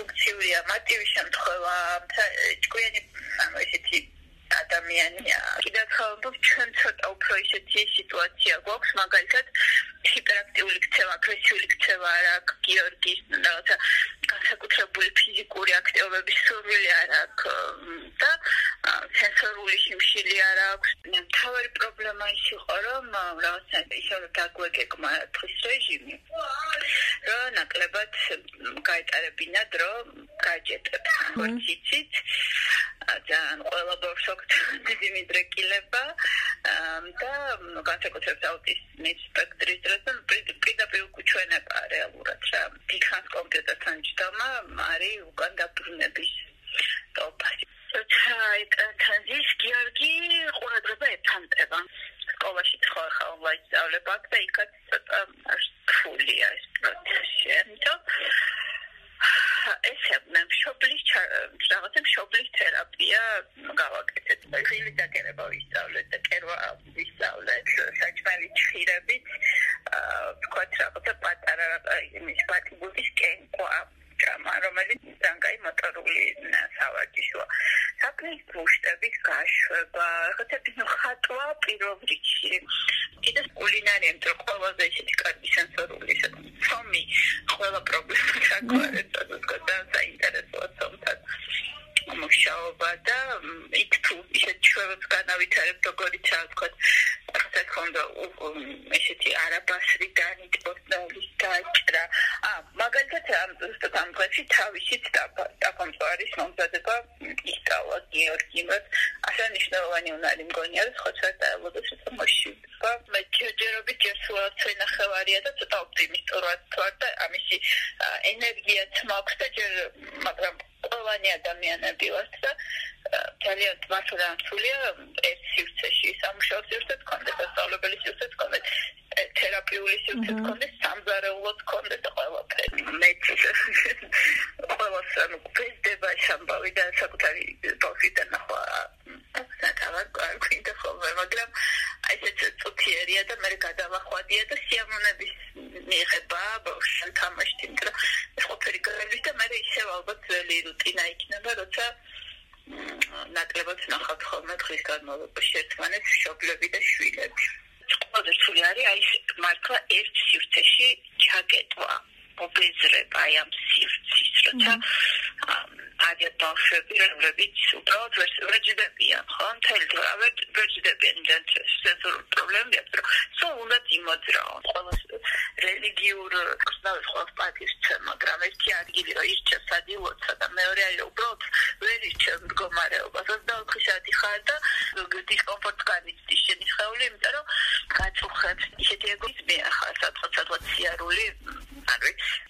დისფუნქციურია მარტივი შემთხვევა ჭკვიანი ესეთი ადამიანია. კიდევ ხალხო ჩვენ ცოტა უფრო ისეთი სიტუაცია გვაქვს, მაგალითად ჰიპერაქტიული ქცევა, აგრესიული ქცევა არ აქვს გიორგის, რაღაცა განსაკუთრებული ფიზიკური აქტივობების სურვილი არ აქვს და სენსორული სიმშილი არ აქვს. თავი ის იყო, რომ რაღაცა ისე დაგვეგეკმა თვის რეჟიმი. რა ნაკლებად გაეტარებინა დრო გაჯეტებს ხორციცით. ძალიან ყველა ბორშოქთ დიდი მიდრეკილება და განსაკუთრებით აუტიზმის სპექტრის დროს პირდაპირ უკუჩვენება რეალურად რა დიხანს კომპიუტერთან ჯდომა არის უკან დაბრუნების ტოპასი ჩაი თანზის გიორგი ყურადღება ეთანტება სკოლაში ხო ხა ონლაინ სწავლება და იქაც ცოტა ფულია ეს პროცესი ამიტომ ესე მე შობლის რაღაცა შობლის თერაპია გავაკეთეთ. ხილი დაგერება ვისწავლეთ და კერვა ვისწავლეთ საჭმელი ჭირებით. აა თქვა რაღაცა პატარა იმის პატიბულის კენკვა რომელიც ძანგაი მოტორული სავარჯიშოა. საფრის გუშტების გაშვება, ხეთების ხატვა პირველ რიგში. კიდე კულინარია, მეტყვი ყველაზე ისეთი კარგი სენსორული სომი, ყველა პრობლემა გაგვარეთ, და საინტერესოა თუმცა მუშაობა და იქ თუ ისეთ ჩვენს განავითარებ როგორიც თქვა ახლა ხონდა ესეთი არაბასრი განიტყოსნაულის დაჭრა ა მაგალითად ამ დღეში თავისით დაკონტროლის მომზადება ისწავლა გიორგიმ ასე ნიშნავანი უნარი მგონია რომ ხოცა დაელოდოს ეს მოშივა მე ჯერჯერობით ჯერსულად წინახევარია და ცოტა ოპტიმისტურად ვარ და ამისი ენერგიაც მაქვს და ჯერ მაგრამ ყველანი ადამიანები ვართ და ძალიან თვალსაჩინოა ეს სივრცეში სამუშაო სივრცე თქონდეს დასავლებელი სივრცე თქონდეს თერაპიული სივრცე თქონდეს ანუ პრეზდება შამბავი და საკუთარი პროფიტა ნახვა საკავარ კარგი ხოლმე მაგრამ ესეც წუთიერია და მე გადავახვადია და სიამონების მიიღება ბავშვთან თამაშით იმიტომ ეს ყოფილი გარელის და მე ისევ ალბათ ძველი რუტინა იქნება როცა ნაკლებად ნახავთ ხოლმე დღის განმავლობაში ერთმანეთს შობლები და შვილები. ყველაზე რთული არის აი მართლა ერთ სივრცეში ჩაგეტვა ობეზრება აი ამ სივრცის როცა არის ბავშვები, რომლებიც უბრალოდ ვერჯდებიან, ხო? მთელი დრო არ ვერჯდებიან და სენსორული პრობლემები აქვს, რომ სულ უნდა იმოძრაონ. ყველა რელიგიურ სხვა პარტიის ჩემ, მაგრამ ერთი ადგილი რომ ისჩა სადილოცა და მეორე არის უბრალოდ ვერ ისჩა მდგომარეობა. 24 საათი ხარ და დისკომფორტს განიცდის შენი ხეული, იმიტომ რომ გაწუხებს ისეთი ეგოიზმი ახლა სადღაც სადღაც სიარული, არ ვიცი